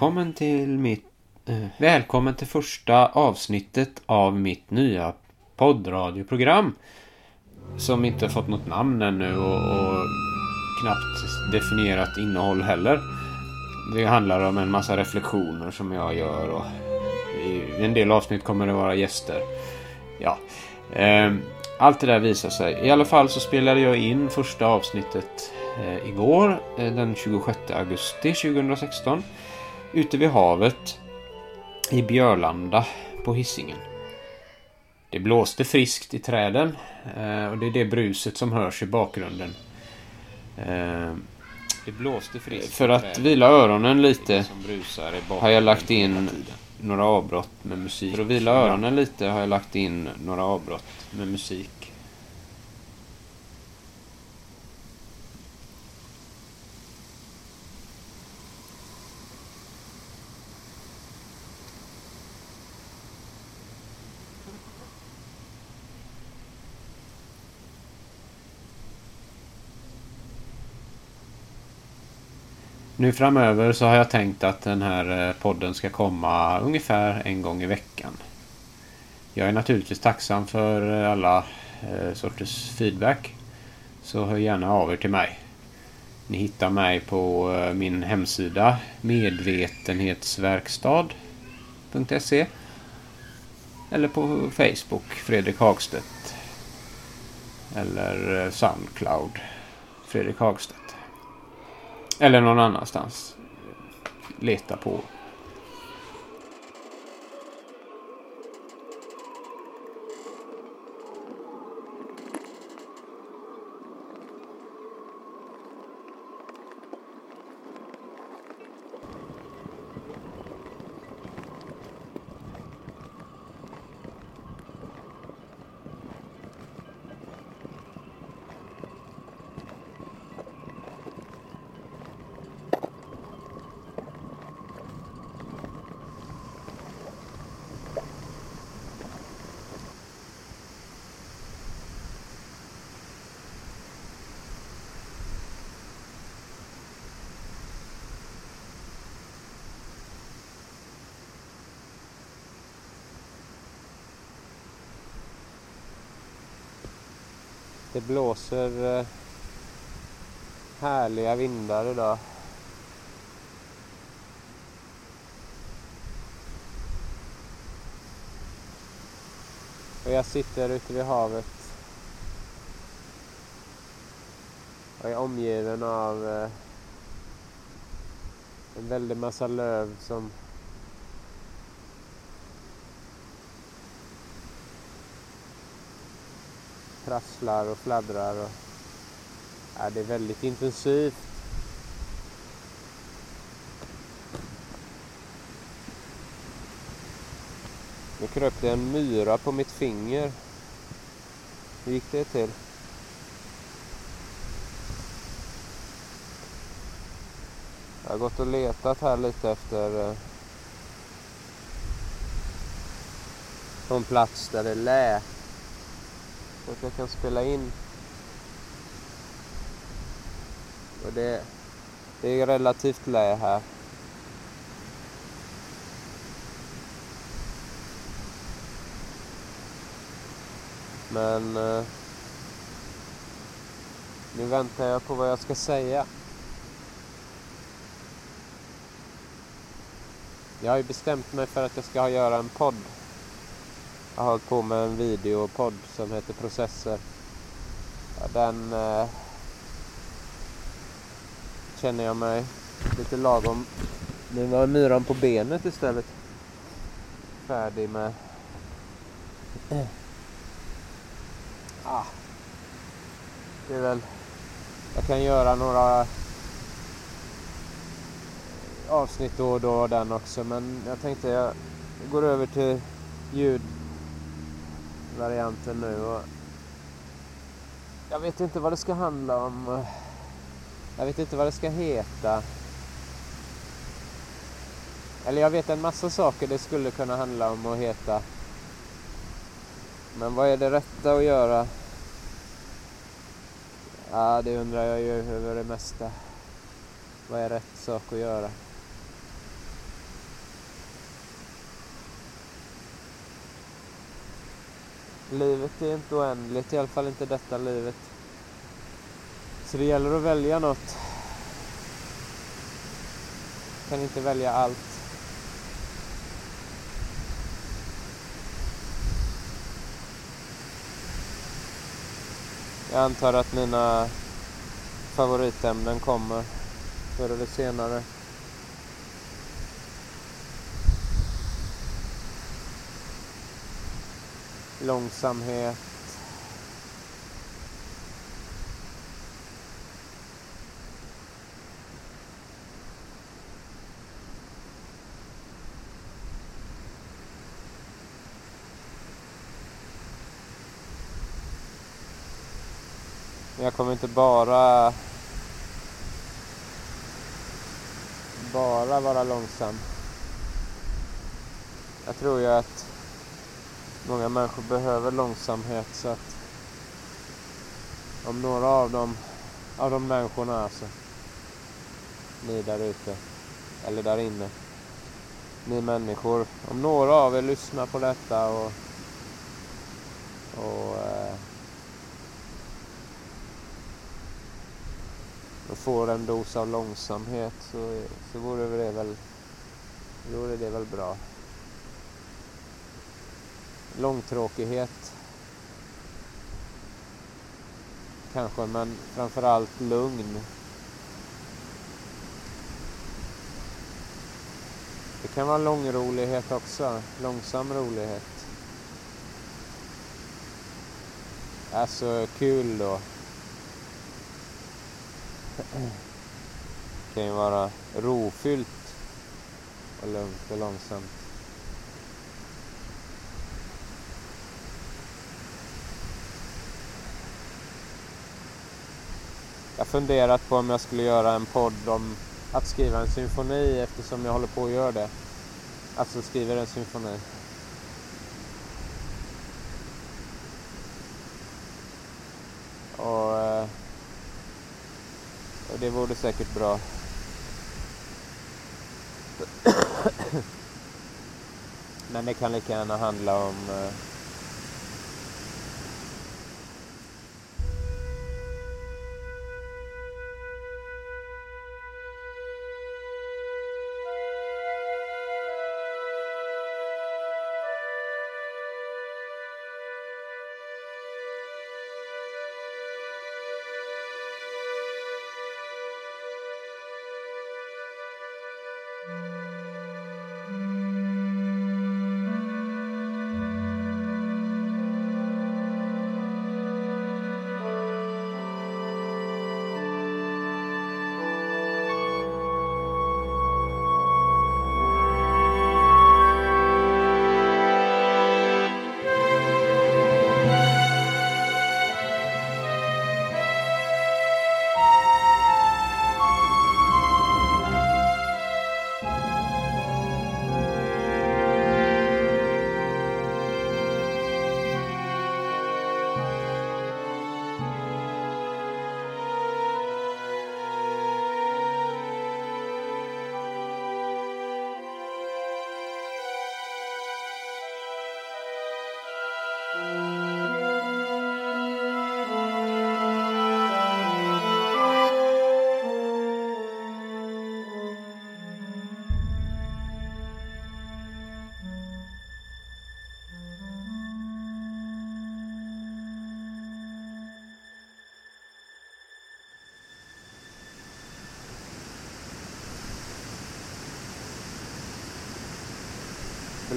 välkommen till mitt... Eh, välkommen till första avsnittet av mitt nya poddradioprogram. Som inte fått något namn ännu och, och knappt definierat innehåll heller. Det handlar om en massa reflektioner som jag gör och i en del avsnitt kommer det vara gäster. Ja. Eh, allt det där visar sig. I alla fall så spelade jag in första avsnittet eh, igår, eh, den 26 augusti 2016. Ute vid havet i Björlanda på Hisingen. Det blåste friskt i träden eh, och det är det bruset som hörs i bakgrunden. Eh, det blåste friskt För att vila öronen lite har jag lagt in några avbrott med musik. För att vila öronen lite har jag lagt in några avbrott med musik. Nu framöver så har jag tänkt att den här eh, podden ska komma ungefär en gång i veckan. Jag är naturligtvis tacksam för eh, alla eh, sorters feedback. Så hör gärna av er till mig. Ni hittar mig på min hemsida medvetenhetsverkstad.se Eller på Facebook, Fredrik Hagstedt. Eller Soundcloud, Fredrik Hagstedt. Eller någon annanstans. Leta på. Det blåser eh, härliga vindar idag. Och jag sitter ute vid havet. Och är omgiven av eh, en väldig massa löv som prasslar och fladdrar. Och, ja, det är väldigt intensivt. Nu kröp det en myra på mitt finger. Hur gick det till? Jag har gått och letat här lite efter eh, någon plats där det lät så att jag kan spela in. Och det, det är relativt lä här. Men eh, nu väntar jag på vad jag ska säga. Jag har ju bestämt mig för att jag ska göra en podd. Jag har hållit på med en videopodd som heter Processer. Den eh, känner jag mig lite lagom. Nu var myran på benet istället. Färdig med... Ah. Det är väl... Jag kan göra några avsnitt då och då den också men jag tänkte jag går över till ljud varianten nu. Och jag vet inte vad det ska handla om. Jag vet inte vad det ska heta. Eller jag vet en massa saker det skulle kunna handla om att heta. Men vad är det rätta att göra? Ja, det undrar jag ju över det mesta. Vad är rätt sak att göra? Livet är inte oändligt, i alla fall inte detta livet. Så det gäller att välja något. Kan inte välja allt. Jag antar att mina favoritämnen kommer förr eller senare. Långsamhet. Jag kommer inte bara bara vara långsam. Jag tror ju att många människor behöver långsamhet så att om några av dem, av de människorna alltså, ni där ute, eller där inne, ni människor, om några av er lyssnar på detta och, och eh, och får en dos av långsamhet så, så vore det väl, vore det väl bra. Långtråkighet kanske, men framförallt lugn. Det kan vara långrolighet också, långsam rolighet. Alltså kul då. Det kan ju vara rofyllt och lugnt och långsamt. Jag har funderat på om jag skulle göra en podd om att skriva en symfoni eftersom jag håller på att göra det. Alltså skriver en symfoni. Och, eh, och det vore säkert bra. Men det kan lika gärna handla om eh, eh,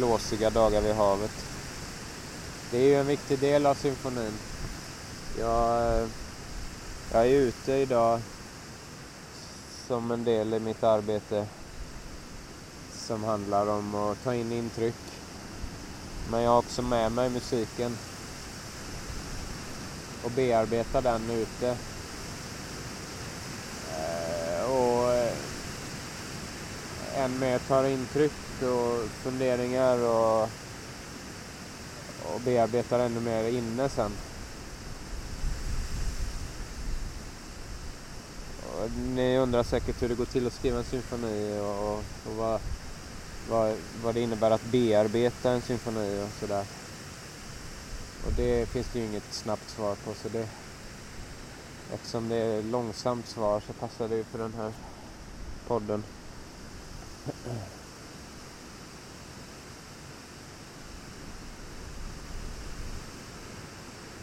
blåsiga dagar vid havet. Det är ju en viktig del av symfonin. Jag, jag är ute idag som en del i mitt arbete som handlar om att ta in intryck. Men jag har också med mig musiken och bearbeta den ute. Eh, och eh, än mer tar intryck och funderingar och, och bearbetar ännu mer inne sen. Och ni undrar säkert hur det går till att skriva en symfoni och, och vad, vad, vad det innebär att bearbeta en symfoni och sådär. Och det finns det ju inget snabbt svar på så det eftersom det är långsamt svar så passar det ju för den här podden.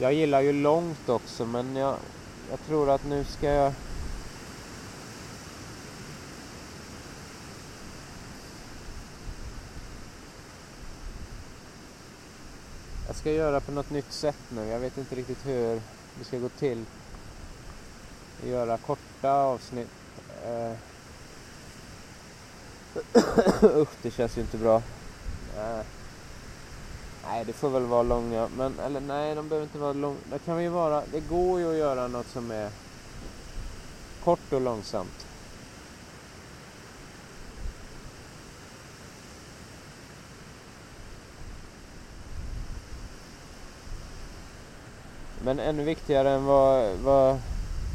Jag gillar ju långt också men jag, jag tror att nu ska jag Jag ska göra på något nytt sätt nu. Jag vet inte riktigt hur det ska gå till. Göra korta avsnitt. Eh. Usch, det känns ju inte bra. Uh. Nej, det får väl vara långa. Men, eller nej, de behöver inte vara långa. Det kan vi vara, det går ju att göra något som är kort och långsamt. Men ännu viktigare än vad, vad,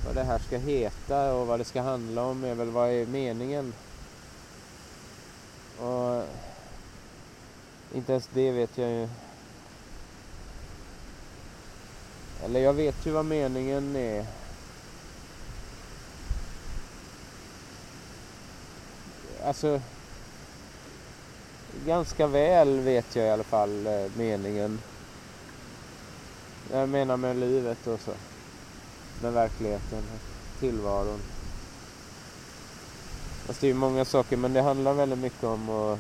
vad det här ska heta och vad det ska handla om är väl vad är meningen? Och inte ens det vet jag ju. Eller jag vet ju vad meningen är. Alltså ganska väl vet jag i alla fall eh, meningen. Jag menar med livet och så. Med verkligheten, tillvaron. Fast det är ju många saker men det handlar väldigt mycket om att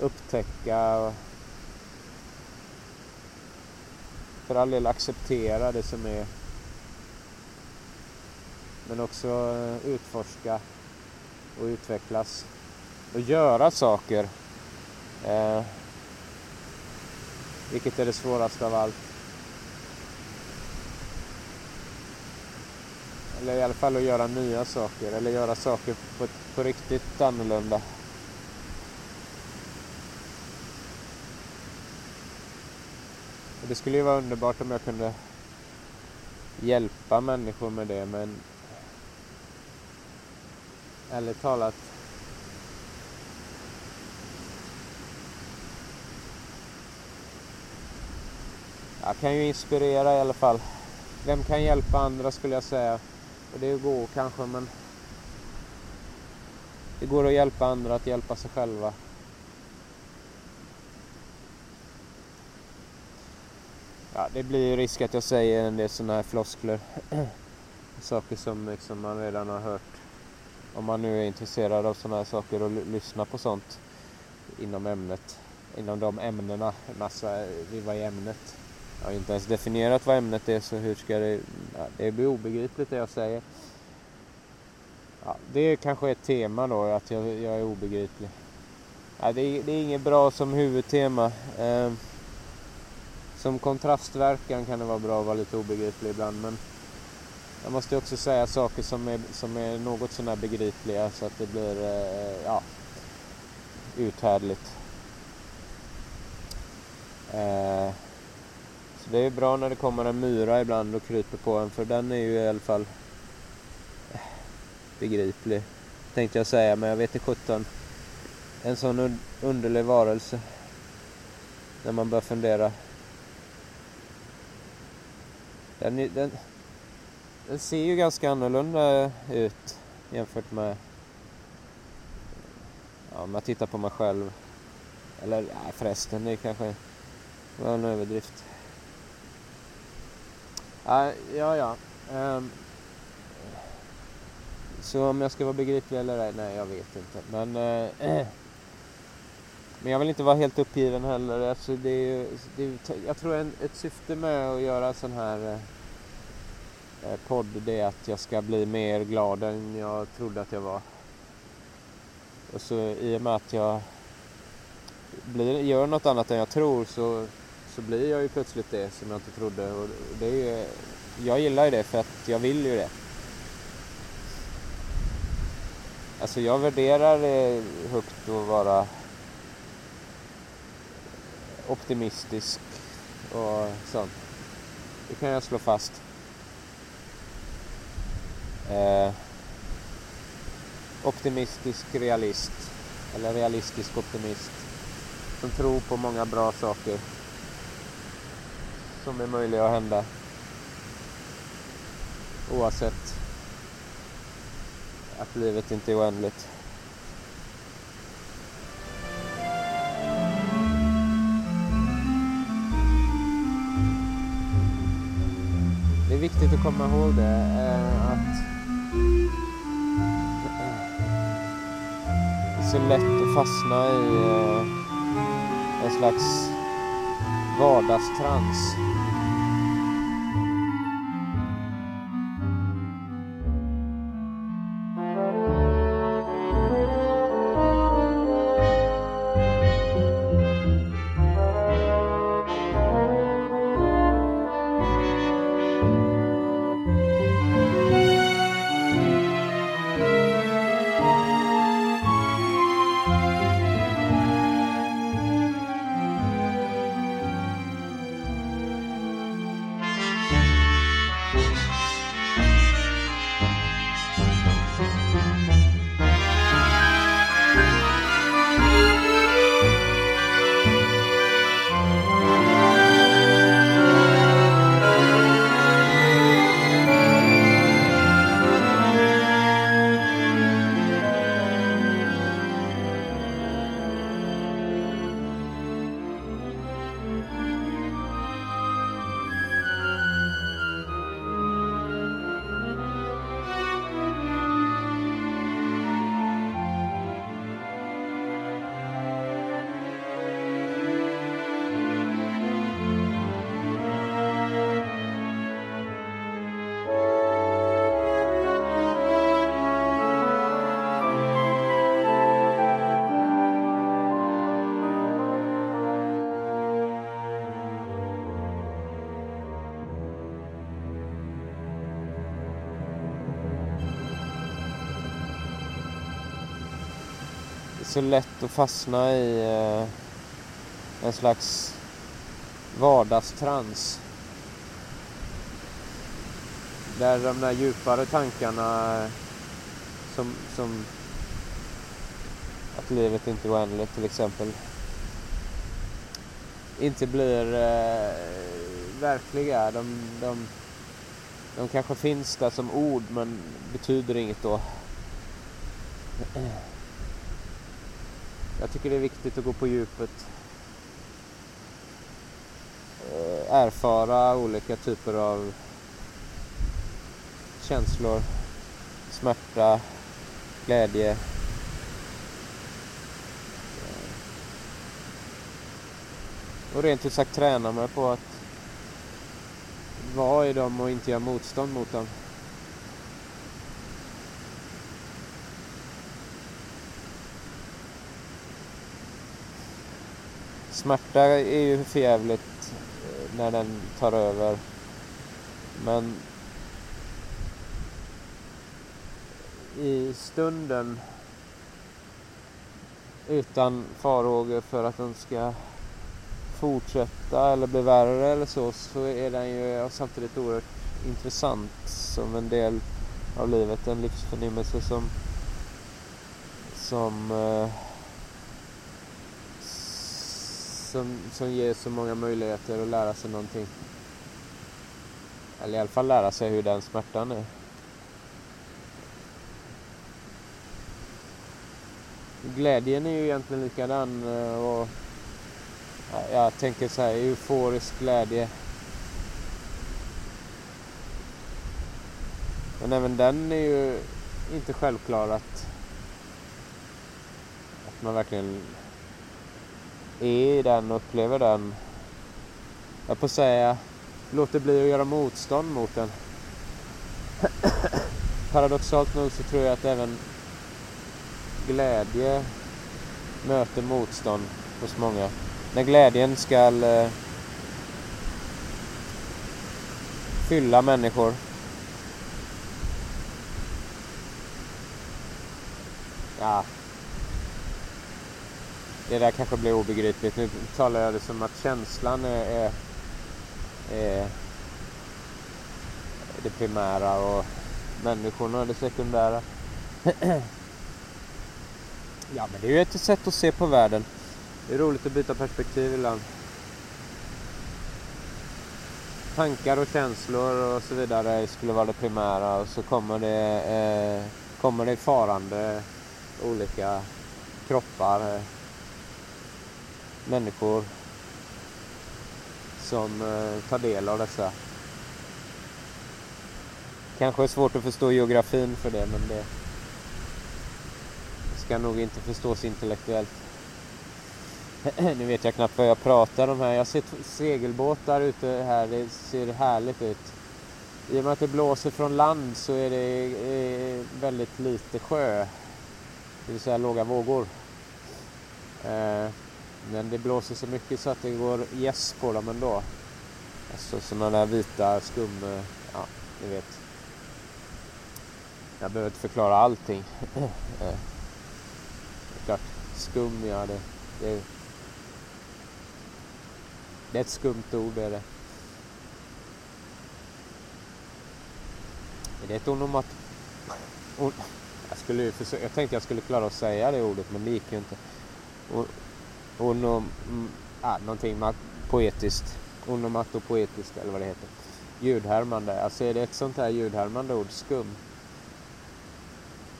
upptäcka och för all del acceptera det som är. Men också utforska och utvecklas och göra saker. Eh, vilket är det svåraste av allt. Eller i alla fall att göra nya saker eller göra saker på, på riktigt annorlunda. Det skulle ju vara underbart om jag kunde hjälpa människor med det men ärligt talat Jag kan ju inspirera i alla fall. Vem kan hjälpa andra skulle jag säga. Och det går kanske men det går att hjälpa andra att hjälpa sig själva. Ja, det blir ju risk att jag säger en del sådana här floskler. saker som liksom man redan har hört. Om man nu är intresserad av sådana här saker och lyssnar på sånt inom ämnet. Inom de ämnena. Massa, eh, vi var i ämnet. Jag har inte ens definierat vad ämnet är så hur ska det... Ja, det blir obegripligt det jag säger. Ja, det är kanske ett tema då, att jag, jag är obegriplig. Ja, det, är, det är inget bra som huvudtema. Eh, som kontrastverkan kan det vara bra att vara lite obegriplig ibland men jag måste också säga saker som är, som är något sånär begripliga så att det blir eh, ja, uthärdligt. Eh, det är bra när det kommer en myra ibland och kryper på en för den är ju i alla fall eh, begriplig. Tänkte jag säga men jag vet inte sjutton. En sån underlig varelse. När man börjar fundera. Den, den, den ser ju ganska annorlunda ut jämfört med ja, om jag tittar på mig själv. Eller ja, förresten, det kanske var en överdrift. Ja, ja. ja. Um, så om jag ska vara begriplig eller ej? Nej, jag vet inte. Men, uh, men jag vill inte vara helt uppgiven heller. Alltså, det är, det är, jag tror en, ett syfte med att göra sån här eh, eh, podd det är att jag ska bli mer glad än jag trodde att jag var. Och så i och med att jag blir, gör något annat än jag tror så så blir jag ju plötsligt det som jag inte trodde. Och det är ju, jag gillar ju det för att jag vill ju det. Alltså jag värderar det högt att vara optimistisk och sånt. Det kan jag slå fast. Eh, optimistisk realist. Eller realistisk optimist. Som tror på många bra saker som är möjliga att hända. Oavsett att livet inte är oändligt. Viktigt att komma ihåg det, eh, att eh, det är så lätt att fastna i eh, en slags vardagstrans. Så lätt att fastna i eh, en slags vardagstrans. Där de där djupare tankarna som, som att livet inte är oändligt till exempel inte blir eh, verkliga. De, de, de kanske finns där som ord men betyder inget då. Jag tycker det är viktigt att gå på djupet. Eh, erfara olika typer av känslor. Smärta, glädje. Eh, och rent ut sagt träna mig på att vara i dem och inte göra motstånd mot dem. Smärta är ju förjävligt eh, när den tar över. Men i stunden utan farhågor för att den ska fortsätta eller bli värre eller så, så är den ju samtidigt oerhört intressant som en del av livet. En livsförnimmelse som, som, eh, som, som ger så många möjligheter att lära sig någonting. Eller i alla fall lära sig hur den smärtan är. Glädjen är ju egentligen likadan eh, och jag tänker så här, euforisk glädje. Men även den är ju inte självklar att, att man verkligen är i den och upplever den. Jag får säga, låter bli att göra motstånd mot den. Paradoxalt nog så tror jag att även glädje möter motstånd hos många när glädjen ska eh, fylla människor. Ja. Det där kanske blir obegripligt. Nu talar jag det som att känslan är, är, är det primära och människorna det sekundära. ja, men det är ju ett sätt att se på världen. Det är roligt att byta perspektiv ibland. tankar och känslor och så vidare skulle vara det primära och så kommer det, eh, kommer det farande olika kroppar, eh, människor som eh, tar del av dessa. Kanske är svårt att förstå geografin för det men det ska nog inte förstås intellektuellt. nu vet jag knappt vad jag pratar om här. Jag ser segelbåtar ute här. Det ser härligt ut. I och med att det blåser från land så är det eh, väldigt lite sjö. Det vill säga låga vågor. Eh, men det blåser så mycket så att det går gäss yes på dem ändå. Alltså sådana där vita skum... Eh, ja, ni vet. Jag behöver inte förklara allting. Eh, klart, skum, ja det, det det är ett skumt ord är det. Är det ett onomat... Jag, skulle jag tänkte jag skulle klara att säga det ordet men det gick ju inte. Onom... Mm, ja, ah, någonting poetiskt. Onomatopoetiskt eller vad det heter. Ljudhärmande. Alltså är det ett sånt här ljudhärmande ord? Skum?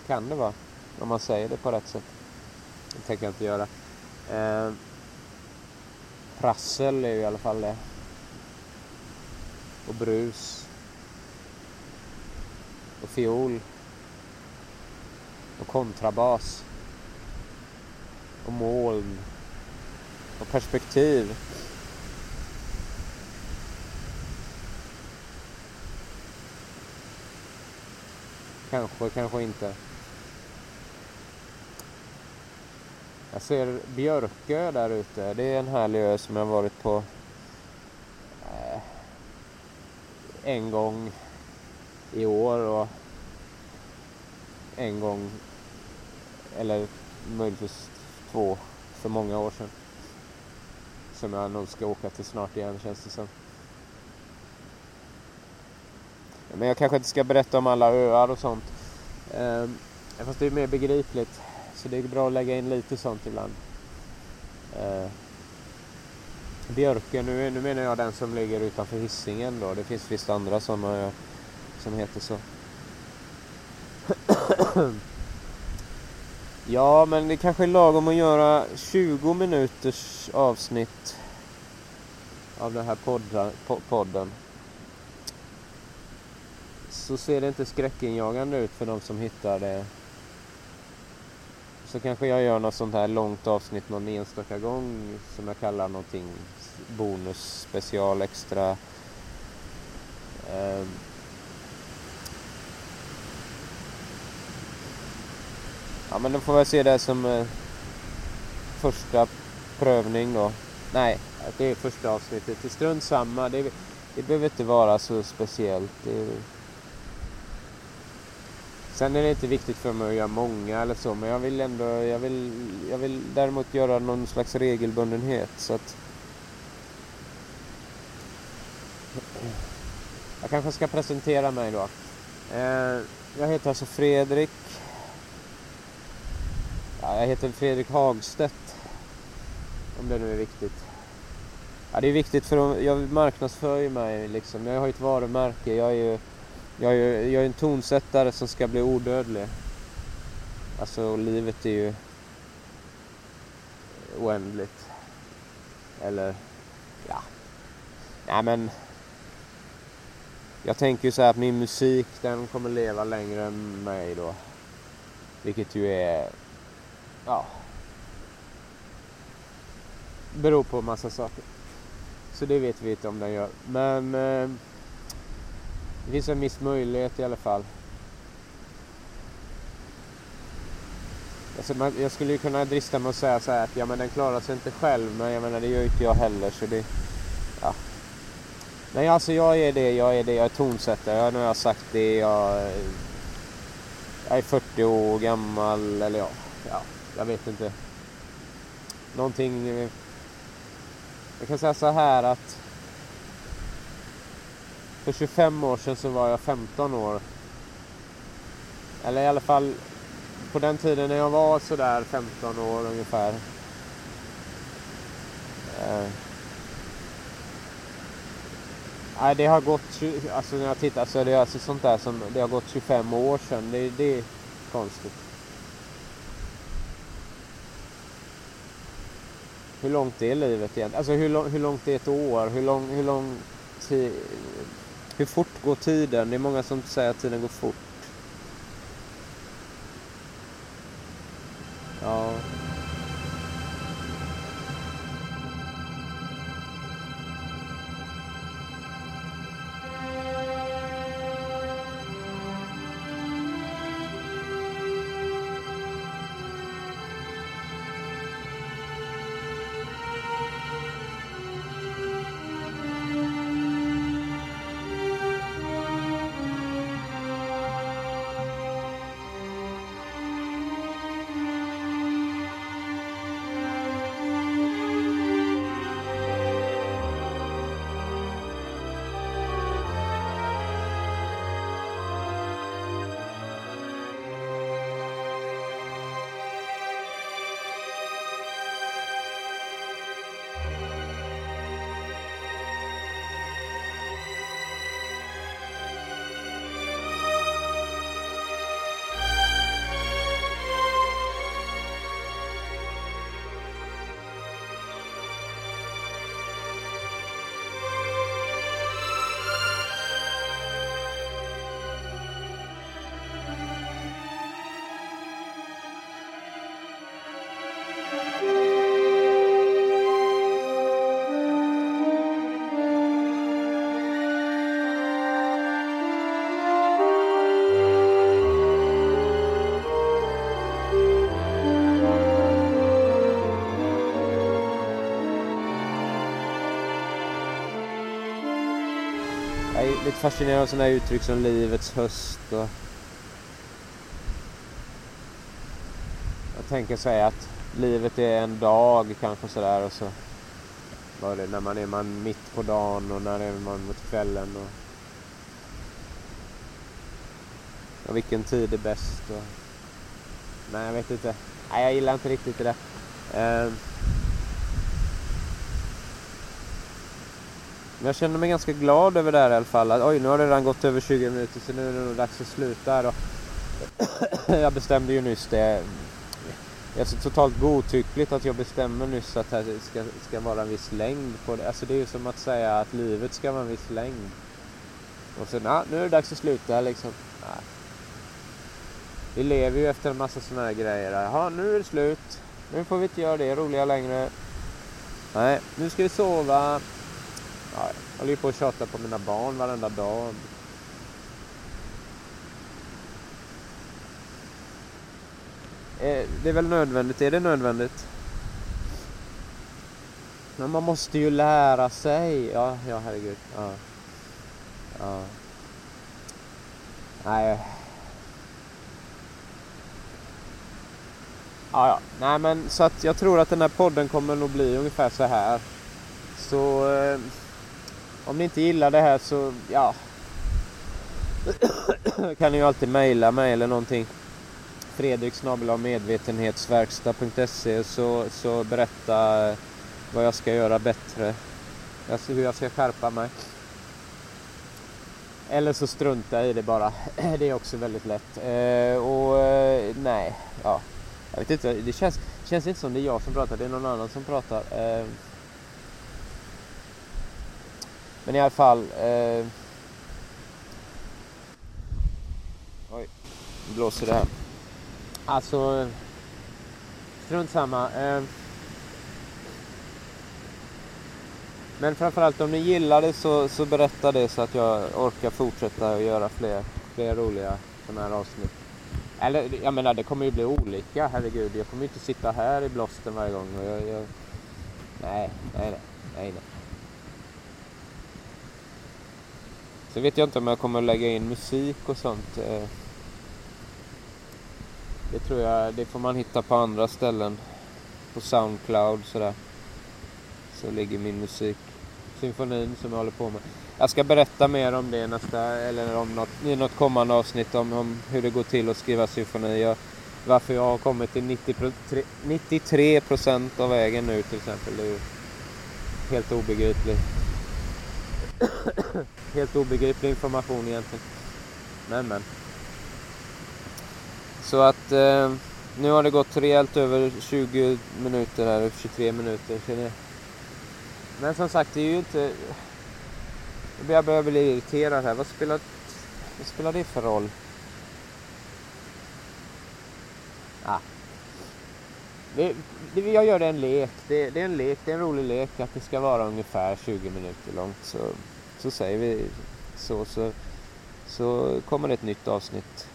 Kan det vara. Om man säger det på rätt sätt. Det tänker jag inte göra. Eh, prassel är ju i alla fall det. Och brus. Och fiol. Och kontrabas. Och moln. Och perspektiv. Kanske, kanske inte. Jag ser Björkö där ute. Det är en härlig ö som jag varit på eh, en gång i år och en gång eller möjligtvis två för många år sedan. Som jag nog ska åka till snart igen känns det som. Men jag kanske inte ska berätta om alla öar och sånt. Eh, fast det är mer begripligt. Så det är bra att lägga in lite sånt ibland. Eh, Björken, nu, nu menar jag den som ligger utanför hissingen då. Det finns visst andra sådana som heter så ja, men det kanske är lagom att göra 20 minuters avsnitt av den här podden. podden. Så ser det inte skräckinjagande ut för de som hittar det så kanske jag gör något sånt här långt avsnitt någon enstaka gång som jag kallar någonting bonus, special, extra. Eh, ja men då får jag se det som eh, första prövning då. Nej, det är första avsnittet. Det är strunt samma. Det, det behöver inte vara så speciellt. Det, Sen är det inte viktigt för mig att göra många eller så, men jag vill ändå, jag vill, jag vill däremot göra någon slags regelbundenhet så att Jag kanske ska presentera mig då. Eh, jag heter alltså Fredrik. Ja, jag heter Fredrik Hagstedt. Om det nu är viktigt. Ja, det är viktigt för jag marknadsför ju mig liksom. Jag har ju ett varumärke. Jag är ju jag är, jag är en tonsättare som ska bli odödlig. Alltså livet är ju oändligt. Eller, ja. Nej men. Jag tänker ju så här att min musik den kommer leva längre än mig då. Vilket ju är, ja. Beror på massa saker. Så det vet vi inte om den gör. Men eh, det finns en viss möjlighet i alla fall. Alltså jag skulle ju kunna drista mig och säga så att ja, men den klarar sig inte själv, men jag menar det gör inte jag heller. Så det, ja. Nej, alltså jag är det, jag är det, jag är tonsättare. Jag, nu har jag sagt det, jag, jag är 40 år gammal, eller ja, ja, jag vet inte. Någonting... Jag kan säga så här att för 25 år sedan så var jag 15 år. Eller i alla fall på den tiden när jag var sådär 15 år ungefär. Eh. Nej, det har gått, alltså när jag tittar så är det alltså sånt där som, det har gått 25 år sedan. Det, det är konstigt. Hur långt är livet egentligen? Alltså hur, lång, hur långt är ett år? Hur lång, hur lång tid? Hur fort går tiden? Det är många som säger att tiden går fort. Lite fascinerad av sådana här uttryck som livets höst och Jag tänker säga att livet är en dag kanske sådär och så var det när man är man mitt på dagen och när är man mot kvällen och, och vilken tid är bäst och Nej jag vet inte. Nej jag gillar inte riktigt det där. Uh, Men jag känner mig ganska glad över det här i alla fall. Att, oj, nu har det redan gått över 20 minuter så nu är det nog dags att sluta här då. jag bestämde ju nyss det. Det är så totalt godtyckligt att jag bestämmer nyss att det ska, ska vara en viss längd på det. Alltså det är ju som att säga att livet ska vara en viss längd. Och sen, ja, nu är det dags att sluta liksom. Nej. Vi lever ju efter en massa sådana här grejer. Jaha, nu är det slut. Nu får vi inte göra det roliga längre. Nej, nu ska vi sova. Ja, jag håller ju på att tjata på mina barn varenda dag. Eh, det är väl nödvändigt? Är det nödvändigt? Men man måste ju lära sig. Ja, ja herregud. Ja. ja. Nej. Ja, ja. Nej, men så att jag tror att den här podden kommer nog bli ungefär så här. Så... Eh, Eh, om ni inte gillar det här så, ja. kan ni ju alltid mejla mig eller någonting. Fredrik medvetenhetsverkstad.se så, så berätta vad jag ska göra bättre. Alltså hur jag ska skärpa mig. Eller så strunta i det bara. Det är också väldigt lätt. Eh, och eh, nej, ja. Jag vet inte, det känns, känns inte som det är jag som pratar, det är någon annan som pratar. Men i alla fall. Eh... Oj, nu blåser det här. Alltså, strunt samma. Eh... Men framförallt om ni gillar det så, så berätta det så att jag orkar fortsätta och göra fler, fler roliga sådana här avsnitt. Eller jag menar det kommer ju bli olika, herregud. Jag kommer ju inte sitta här i blåsten varje gång. Och jag, jag... Nej, nej, nej, nej, nej. Så vet jag inte om jag kommer lägga in musik och sånt. Eh. Det tror jag, det får man hitta på andra ställen. På Soundcloud sådär. Så ligger min musik. Symfonin som jag håller på med. Jag ska berätta mer om det nästa, eller om något, i något kommande avsnitt om, om hur det går till att skriva symfoni. Varför jag har kommit till 93 procent av vägen nu till exempel. Det är ju helt obegripligt. Helt obegriplig information egentligen. Men men. Så att eh, nu har det gått rejält över 20 minuter här, 23 minuter. Känner jag. Men som sagt, det är ju inte... Jag börjar bli irriterad här. Vad spelar, vad spelar det för roll? Det, det, jag gör det en lek. Det, det, är en lek, det är en rolig lek att det ska vara ungefär 20 minuter långt. Så, så säger vi så, så, så kommer det ett nytt avsnitt.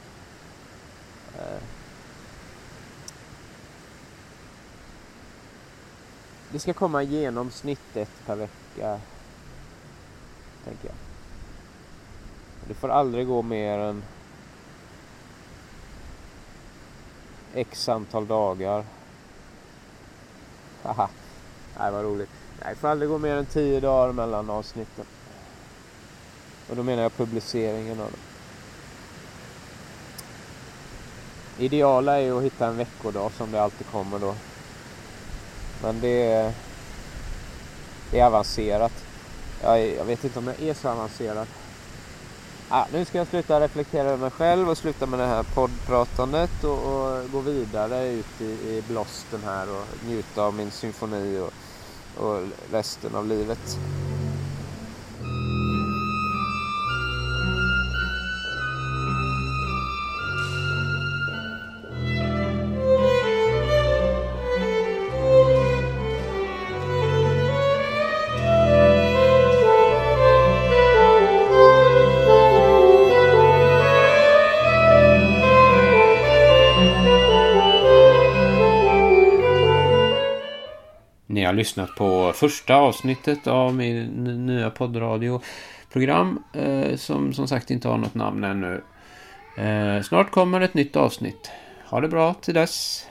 Eh. Det ska komma i genomsnitt ett per vecka. Tänker jag. Det får aldrig gå mer än X antal dagar. Haha. Nej, vad roligt. Nej, det får aldrig gå mer än tio dagar mellan avsnitten. Och då menar jag publiceringen av dem. Ideala är att hitta en veckodag som det alltid kommer då. Men det är, det är avancerat. Jag, jag vet inte om jag är så avancerad. Ah, nu ska jag sluta reflektera över mig själv och sluta med det här poddpratandet och, och gå vidare ut i, i blåsten här och njuta av min symfoni och, och resten av livet. Lyssnat på första avsnittet av min nya poddradioprogram eh, som som sagt inte har något namn ännu. Eh, snart kommer ett nytt avsnitt. Ha det bra till dess.